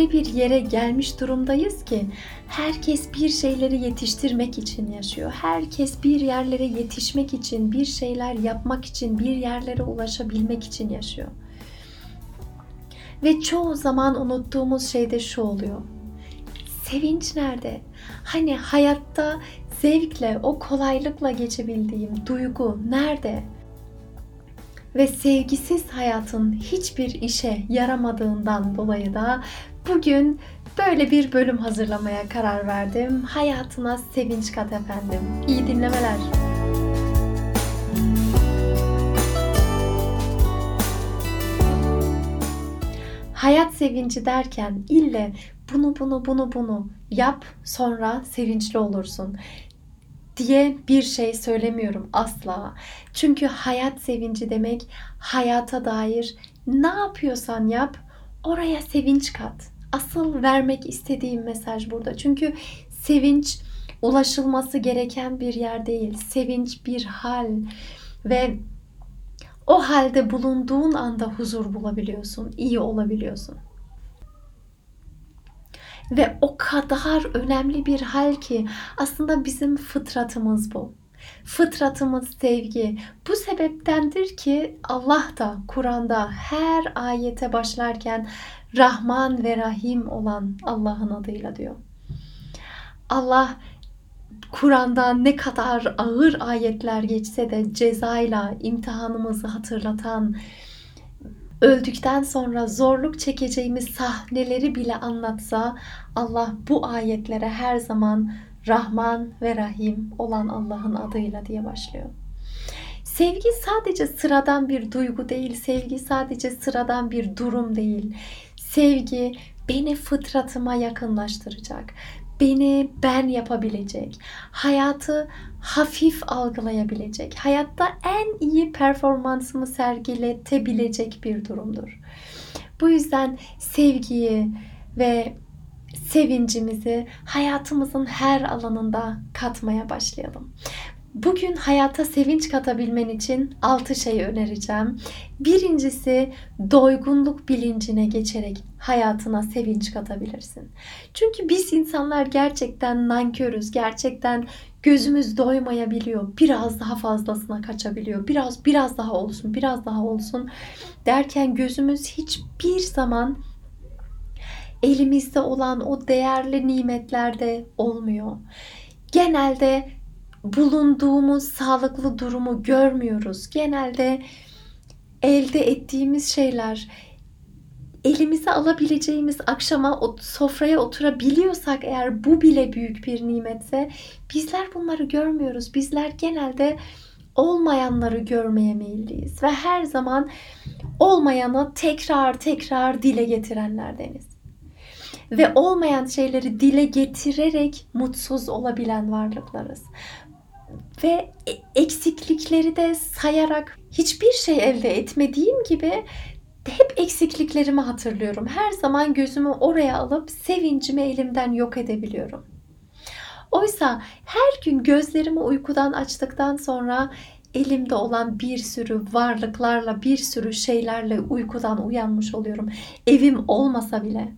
Öyle bir yere gelmiş durumdayız ki herkes bir şeyleri yetiştirmek için yaşıyor. Herkes bir yerlere yetişmek için, bir şeyler yapmak için, bir yerlere ulaşabilmek için yaşıyor. Ve çoğu zaman unuttuğumuz şey de şu oluyor. Sevinç nerede? Hani hayatta zevkle, o kolaylıkla geçebildiğim duygu nerede? Ve sevgisiz hayatın hiçbir işe yaramadığından dolayı da bugün böyle bir bölüm hazırlamaya karar verdim. Hayatına sevinç kat efendim. İyi dinlemeler. Hayat sevinci derken ille bunu bunu bunu bunu yap sonra sevinçli olursun diye bir şey söylemiyorum asla. Çünkü hayat sevinci demek hayata dair ne yapıyorsan yap oraya sevinç kat. Asıl vermek istediğim mesaj burada. Çünkü sevinç ulaşılması gereken bir yer değil. Sevinç bir hal ve o halde bulunduğun anda huzur bulabiliyorsun, iyi olabiliyorsun. Ve o kadar önemli bir hal ki aslında bizim fıtratımız bu. Fıtratımız sevgi. Bu sebeptendir ki Allah da Kur'an'da her ayete başlarken Rahman ve Rahim olan Allah'ın adıyla diyor. Allah Kur'an'da ne kadar ağır ayetler geçse de cezayla imtihanımızı hatırlatan, öldükten sonra zorluk çekeceğimiz sahneleri bile anlatsa Allah bu ayetlere her zaman Rahman ve Rahim olan Allah'ın adıyla diye başlıyor. Sevgi sadece sıradan bir duygu değil, sevgi sadece sıradan bir durum değil. Sevgi beni fıtratıma yakınlaştıracak beni ben yapabilecek, hayatı hafif algılayabilecek, hayatta en iyi performansımı sergiletebilecek bir durumdur. Bu yüzden sevgiyi ve sevincimizi hayatımızın her alanında katmaya başlayalım. Bugün hayata sevinç katabilmen için 6 şey önereceğim. Birincisi doygunluk bilincine geçerek hayatına sevinç katabilirsin. Çünkü biz insanlar gerçekten nankörüz. Gerçekten gözümüz doymayabiliyor. Biraz daha fazlasına kaçabiliyor. Biraz biraz daha olsun, biraz daha olsun derken gözümüz hiçbir zaman elimizde olan o değerli nimetlerde olmuyor. Genelde bulunduğumuz sağlıklı durumu görmüyoruz. Genelde elde ettiğimiz şeyler elimize alabileceğimiz akşama sofraya oturabiliyorsak eğer bu bile büyük bir nimetse bizler bunları görmüyoruz. Bizler genelde olmayanları görmeye meyilliyiz ve her zaman olmayanı tekrar tekrar dile getirenlerdeniz. Ve olmayan şeyleri dile getirerek mutsuz olabilen varlıklarız ve e, eksiklikleri de sayarak hiçbir şey elde etmediğim gibi hep eksikliklerimi hatırlıyorum. Her zaman gözümü oraya alıp sevincimi elimden yok edebiliyorum. Oysa her gün gözlerimi uykudan açtıktan sonra elimde olan bir sürü varlıklarla, bir sürü şeylerle uykudan uyanmış oluyorum. Evim olmasa bile.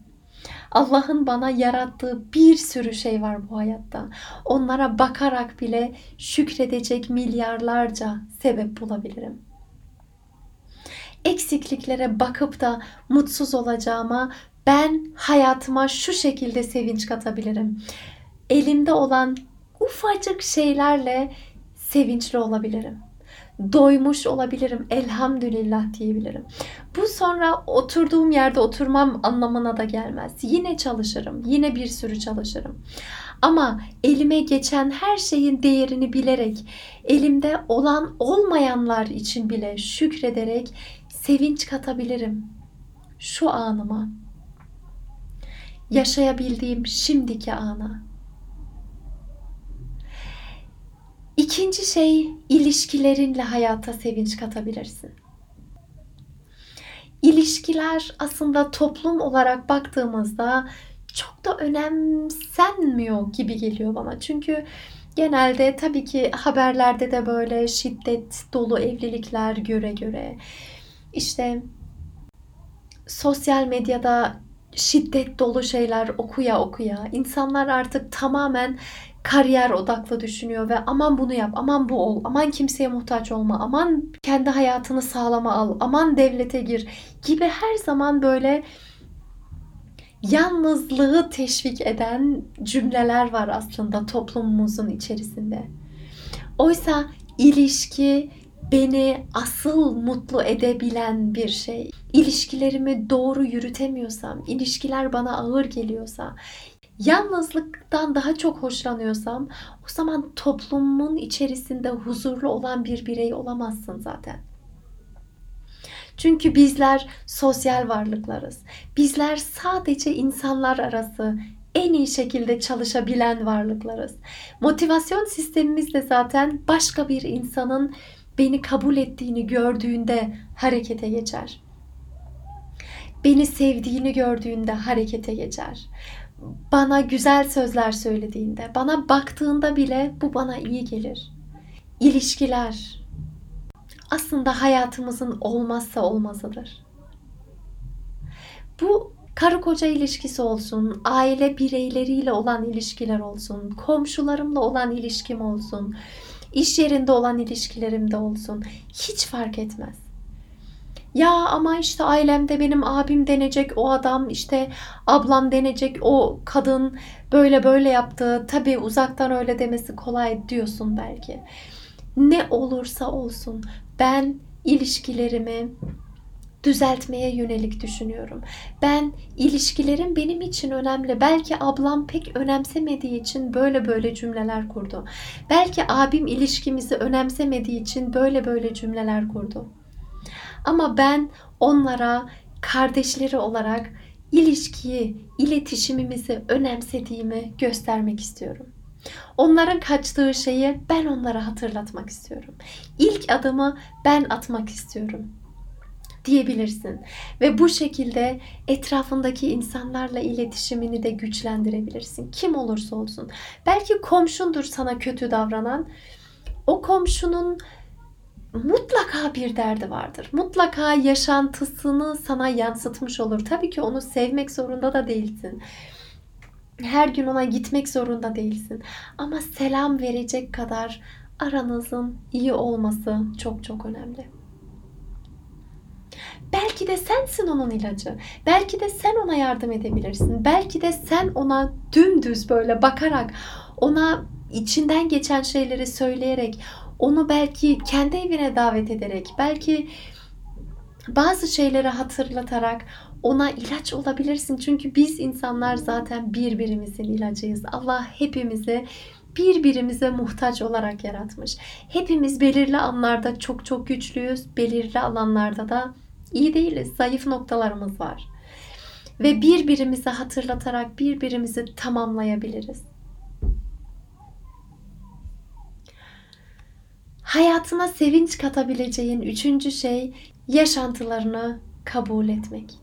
Allah'ın bana yarattığı bir sürü şey var bu hayatta. Onlara bakarak bile şükredecek milyarlarca sebep bulabilirim. Eksikliklere bakıp da mutsuz olacağıma ben hayatıma şu şekilde sevinç katabilirim. Elimde olan ufacık şeylerle sevinçli olabilirim doymuş olabilirim. Elhamdülillah diyebilirim. Bu sonra oturduğum yerde oturmam anlamına da gelmez. Yine çalışırım. Yine bir sürü çalışırım. Ama elime geçen her şeyin değerini bilerek, elimde olan olmayanlar için bile şükrederek sevinç katabilirim. şu anıma. Yaşayabildiğim şimdiki ana. İkinci şey ilişkilerinle hayata sevinç katabilirsin. İlişkiler aslında toplum olarak baktığımızda çok da önemsenmiyor gibi geliyor bana. Çünkü genelde tabii ki haberlerde de böyle şiddet dolu evlilikler göre göre işte sosyal medyada şiddet dolu şeyler okuya okuya insanlar artık tamamen kariyer odaklı düşünüyor ve aman bunu yap, aman bu ol, aman kimseye muhtaç olma, aman kendi hayatını sağlama al, aman devlete gir gibi her zaman böyle yalnızlığı teşvik eden cümleler var aslında toplumumuzun içerisinde. Oysa ilişki beni asıl mutlu edebilen bir şey. İlişkilerimi doğru yürütemiyorsam, ilişkiler bana ağır geliyorsa, yalnızlıktan daha çok hoşlanıyorsam o zaman toplumun içerisinde huzurlu olan bir birey olamazsın zaten. Çünkü bizler sosyal varlıklarız. Bizler sadece insanlar arası en iyi şekilde çalışabilen varlıklarız. Motivasyon sistemimiz de zaten başka bir insanın beni kabul ettiğini gördüğünde harekete geçer. Beni sevdiğini gördüğünde harekete geçer. Bana güzel sözler söylediğinde, bana baktığında bile bu bana iyi gelir. İlişkiler aslında hayatımızın olmazsa olmazıdır. Bu karı koca ilişkisi olsun, aile bireyleriyle olan ilişkiler olsun, komşularımla olan ilişkim olsun, iş yerinde olan ilişkilerimde olsun hiç fark etmez. Ya ama işte ailemde benim abim denecek o adam, işte ablam denecek o kadın böyle böyle yaptı. Tabii uzaktan öyle demesi kolay diyorsun belki. Ne olursa olsun ben ilişkilerimi düzeltmeye yönelik düşünüyorum. Ben ilişkilerim benim için önemli. Belki ablam pek önemsemediği için böyle böyle cümleler kurdu. Belki abim ilişkimizi önemsemediği için böyle böyle cümleler kurdu. Ama ben onlara kardeşleri olarak ilişkiyi, iletişimimizi önemsediğimi göstermek istiyorum. Onların kaçtığı şeyi ben onlara hatırlatmak istiyorum. İlk adımı ben atmak istiyorum diyebilirsin. Ve bu şekilde etrafındaki insanlarla iletişimini de güçlendirebilirsin. Kim olursa olsun. Belki komşundur sana kötü davranan. O komşunun mutlaka bir derdi vardır. Mutlaka yaşantısını sana yansıtmış olur. Tabii ki onu sevmek zorunda da değilsin. Her gün ona gitmek zorunda değilsin. Ama selam verecek kadar aranızın iyi olması çok çok önemli. Belki de sensin onun ilacı. Belki de sen ona yardım edebilirsin. Belki de sen ona dümdüz böyle bakarak, ona içinden geçen şeyleri söyleyerek, onu belki kendi evine davet ederek, belki bazı şeyleri hatırlatarak ona ilaç olabilirsin. Çünkü biz insanlar zaten birbirimizin ilacıyız. Allah hepimizi birbirimize muhtaç olarak yaratmış. Hepimiz belirli anlarda çok çok güçlüyüz. Belirli alanlarda da iyi değiliz. Zayıf noktalarımız var. Ve birbirimizi hatırlatarak birbirimizi tamamlayabiliriz. Hayatına sevinç katabileceğin üçüncü şey yaşantılarını kabul etmek.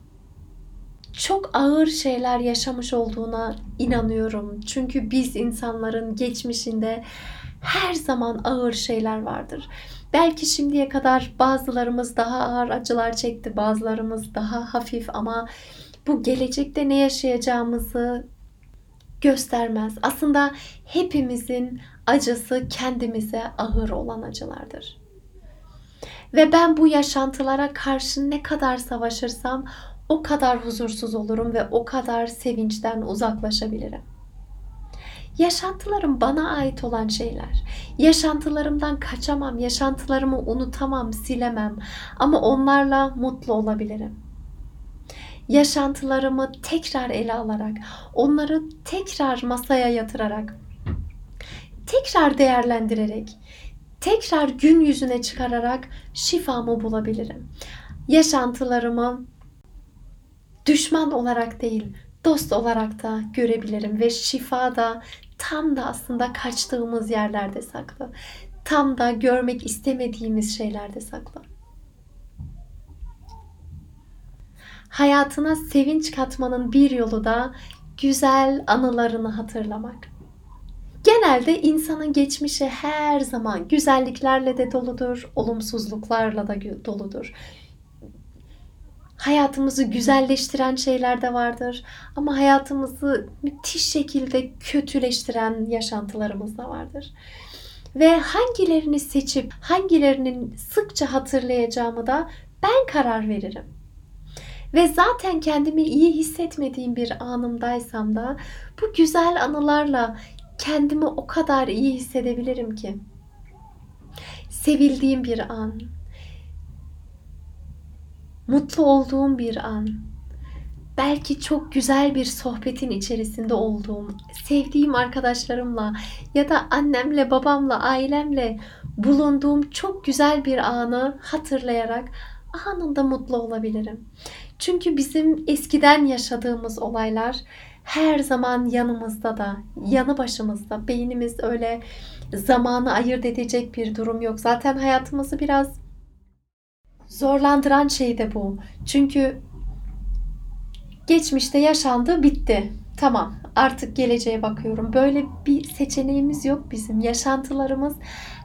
Çok ağır şeyler yaşamış olduğuna inanıyorum. Çünkü biz insanların geçmişinde her zaman ağır şeyler vardır. Belki şimdiye kadar bazılarımız daha ağır acılar çekti, bazılarımız daha hafif ama bu gelecekte ne yaşayacağımızı göstermez. Aslında hepimizin acısı kendimize ağır olan acılardır. Ve ben bu yaşantılara karşı ne kadar savaşırsam o kadar huzursuz olurum ve o kadar sevinçten uzaklaşabilirim. Yaşantılarım bana ait olan şeyler. Yaşantılarımdan kaçamam, yaşantılarımı unutamam, silemem ama onlarla mutlu olabilirim. Yaşantılarımı tekrar ele alarak, onları tekrar masaya yatırarak, tekrar değerlendirerek, tekrar gün yüzüne çıkararak şifamı bulabilirim. Yaşantılarımı düşman olarak değil, dost olarak da görebilirim ve şifa da tam da aslında kaçtığımız yerlerde saklı. Tam da görmek istemediğimiz şeylerde saklı. Hayatına sevinç katmanın bir yolu da güzel anılarını hatırlamak. Genelde insanın geçmişi her zaman güzelliklerle de doludur, olumsuzluklarla da doludur. Hayatımızı güzelleştiren şeyler de vardır ama hayatımızı müthiş şekilde kötüleştiren yaşantılarımız da vardır. Ve hangilerini seçip hangilerinin sıkça hatırlayacağımı da ben karar veririm. Ve zaten kendimi iyi hissetmediğim bir anımdaysam da bu güzel anılarla kendimi o kadar iyi hissedebilirim ki. Sevildiğim bir an, mutlu olduğum bir an, belki çok güzel bir sohbetin içerisinde olduğum, sevdiğim arkadaşlarımla ya da annemle, babamla, ailemle bulunduğum çok güzel bir anı hatırlayarak anında mutlu olabilirim. Çünkü bizim eskiden yaşadığımız olaylar her zaman yanımızda da, yanı başımızda. Beynimiz öyle zamanı ayırt edecek bir durum yok. Zaten hayatımızı biraz zorlandıran şey de bu. Çünkü geçmişte yaşandı, bitti. Tamam, artık geleceğe bakıyorum. Böyle bir seçeneğimiz yok bizim. Yaşantılarımız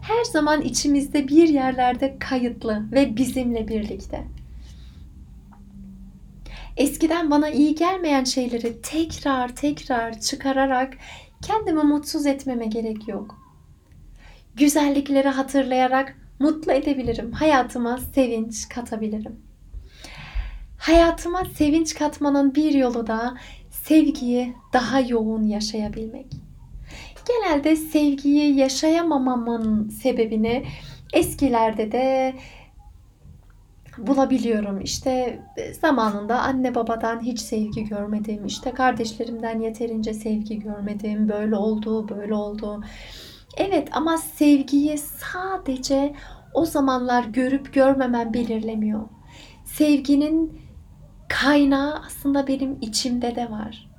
her zaman içimizde bir yerlerde kayıtlı ve bizimle birlikte. Eskiden bana iyi gelmeyen şeyleri tekrar tekrar çıkararak kendimi mutsuz etmeme gerek yok. Güzellikleri hatırlayarak mutlu edebilirim. Hayatıma sevinç katabilirim. Hayatıma sevinç katmanın bir yolu da sevgiyi daha yoğun yaşayabilmek. Genelde sevgiyi yaşayamamamın sebebini eskilerde de bulabiliyorum. İşte e, zamanında anne babadan hiç sevgi görmedim. İşte kardeşlerimden yeterince sevgi görmedim. Böyle oldu, böyle oldu. Evet ama sevgiyi sadece o zamanlar görüp görmemen belirlemiyor. Sevginin kaynağı aslında benim içimde de var.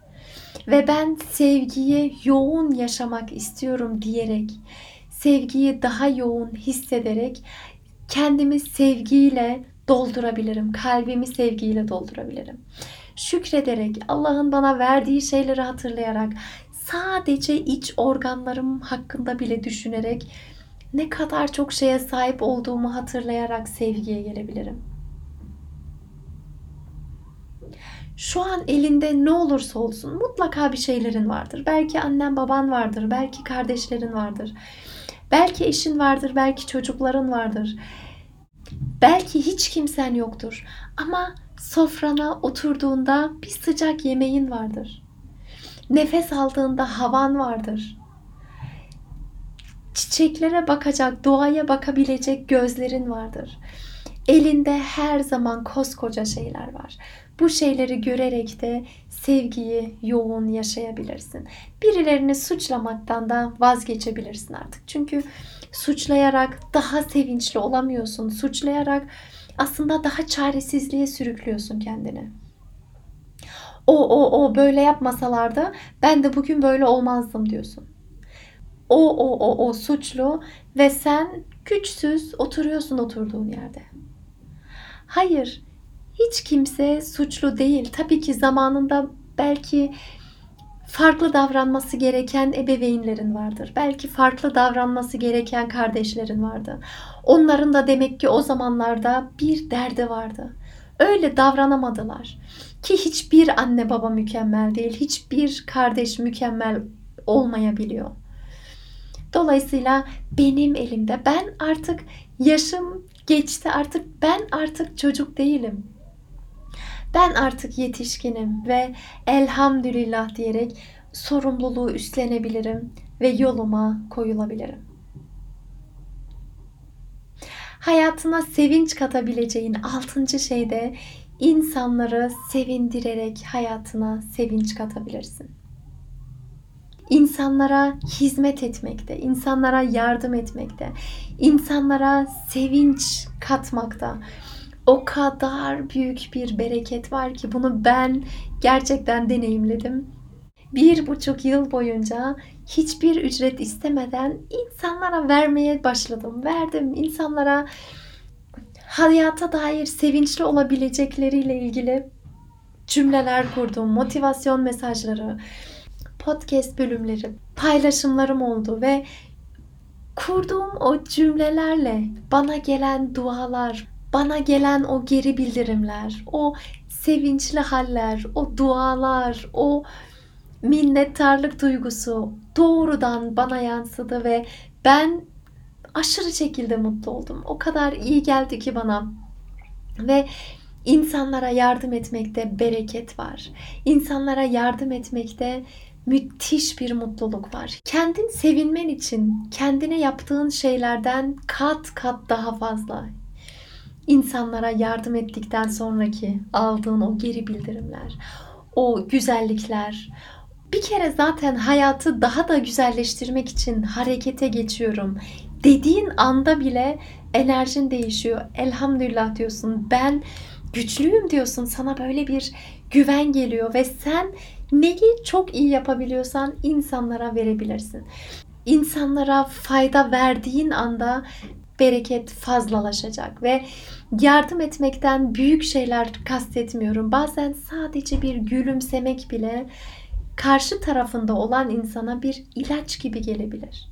Ve ben sevgiyi yoğun yaşamak istiyorum diyerek, sevgiyi daha yoğun hissederek kendimi sevgiyle doldurabilirim. Kalbimi sevgiyle doldurabilirim. Şükrederek, Allah'ın bana verdiği şeyleri hatırlayarak, sadece iç organlarım hakkında bile düşünerek ne kadar çok şeye sahip olduğumu hatırlayarak sevgiye gelebilirim. Şu an elinde ne olursa olsun mutlaka bir şeylerin vardır. Belki annen baban vardır, belki kardeşlerin vardır. Belki eşin vardır, belki çocukların vardır. Belki hiç kimsen yoktur ama sofrana oturduğunda bir sıcak yemeğin vardır. Nefes aldığında havan vardır. Çiçeklere bakacak, doğaya bakabilecek gözlerin vardır. Elinde her zaman koskoca şeyler var. Bu şeyleri görerek de sevgiyi yoğun yaşayabilirsin. Birilerini suçlamaktan da vazgeçebilirsin artık. Çünkü suçlayarak daha sevinçli olamıyorsun. Suçlayarak aslında daha çaresizliğe sürüklüyorsun kendini. O o o böyle yapmasalardı ben de bugün böyle olmazdım diyorsun. O o o o suçlu ve sen güçsüz oturuyorsun oturduğun yerde. Hayır, hiç kimse suçlu değil. Tabii ki zamanında belki farklı davranması gereken ebeveynlerin vardır. Belki farklı davranması gereken kardeşlerin vardı. Onların da demek ki o zamanlarda bir derdi vardı. Öyle davranamadılar. Ki hiçbir anne baba mükemmel değil. Hiçbir kardeş mükemmel olmayabiliyor. Dolayısıyla benim elimde ben artık yaşım geçti artık ben artık çocuk değilim. Ben artık yetişkinim ve elhamdülillah diyerek sorumluluğu üstlenebilirim ve yoluma koyulabilirim. Hayatına sevinç katabileceğin altıncı şey de insanları sevindirerek hayatına sevinç katabilirsin. İnsanlara hizmet etmekte, insanlara yardım etmekte, insanlara sevinç katmakta, O kadar büyük bir bereket var ki bunu ben gerçekten deneyimledim. Bir buçuk yıl boyunca hiçbir ücret istemeden insanlara vermeye başladım. Verdim insanlara hayata dair sevinçli olabilecekleriyle ilgili cümleler kurdum, motivasyon mesajları, podcast bölümleri, paylaşımlarım oldu ve kurduğum o cümlelerle bana gelen dualar, bana gelen o geri bildirimler, o sevinçli haller, o dualar, o minnettarlık duygusu doğrudan bana yansıdı ve ben aşırı şekilde mutlu oldum. O kadar iyi geldi ki bana. Ve insanlara yardım etmekte bereket var. İnsanlara yardım etmekte müthiş bir mutluluk var. Kendin sevinmen için kendine yaptığın şeylerden kat kat daha fazla. İnsanlara yardım ettikten sonraki aldığın o geri bildirimler, o güzellikler, bir kere zaten hayatı daha da güzelleştirmek için harekete geçiyorum dediğin anda bile enerjin değişiyor. Elhamdülillah diyorsun. Ben güçlüyüm diyorsun. Sana böyle bir güven geliyor ve sen neyi çok iyi yapabiliyorsan insanlara verebilirsin. İnsanlara fayda verdiğin anda bereket fazlalaşacak ve yardım etmekten büyük şeyler kastetmiyorum. Bazen sadece bir gülümsemek bile karşı tarafında olan insana bir ilaç gibi gelebilir.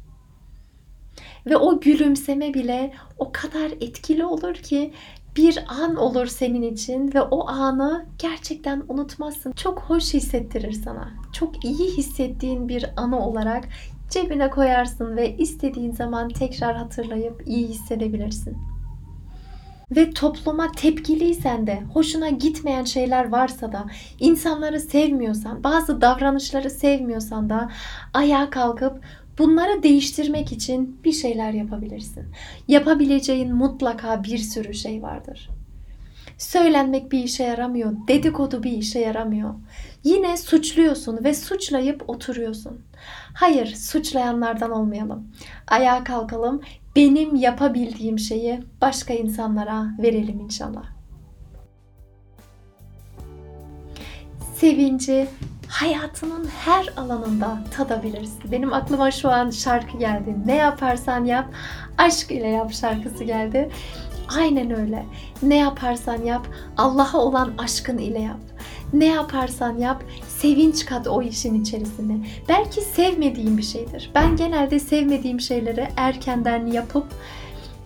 Ve o gülümseme bile o kadar etkili olur ki bir an olur senin için ve o anı gerçekten unutmazsın. Çok hoş hissettirir sana. Çok iyi hissettiğin bir anı olarak cebine koyarsın ve istediğin zaman tekrar hatırlayıp iyi hissedebilirsin. Ve topluma tepkiliysen de, hoşuna gitmeyen şeyler varsa da, insanları sevmiyorsan, bazı davranışları sevmiyorsan da ayağa kalkıp Bunları değiştirmek için bir şeyler yapabilirsin. Yapabileceğin mutlaka bir sürü şey vardır. Söylenmek bir işe yaramıyor, dedikodu bir işe yaramıyor. Yine suçluyorsun ve suçlayıp oturuyorsun. Hayır, suçlayanlardan olmayalım. Ayağa kalkalım, benim yapabildiğim şeyi başka insanlara verelim inşallah. Sevinci hayatının her alanında tadabilirsin. Benim aklıma şu an şarkı geldi. Ne yaparsan yap, aşk ile yap şarkısı geldi. Aynen öyle. Ne yaparsan yap, Allah'a olan aşkın ile yap. Ne yaparsan yap, sevinç kat o işin içerisine. Belki sevmediğim bir şeydir. Ben genelde sevmediğim şeyleri erkenden yapıp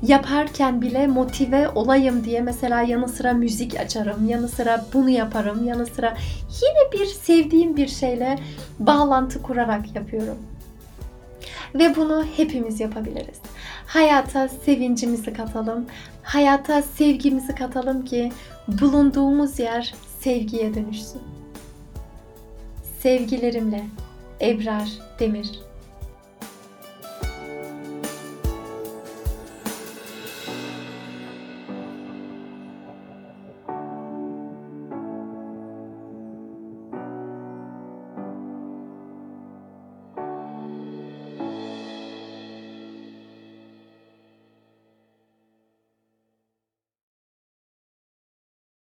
yaparken bile motive olayım diye mesela yanı sıra müzik açarım, yanı sıra bunu yaparım, yanı sıra yine bir sevdiğim bir şeyle bağlantı kurarak yapıyorum. Ve bunu hepimiz yapabiliriz. Hayata sevincimizi katalım, hayata sevgimizi katalım ki bulunduğumuz yer sevgiye dönüşsün. Sevgilerimle Ebrar Demir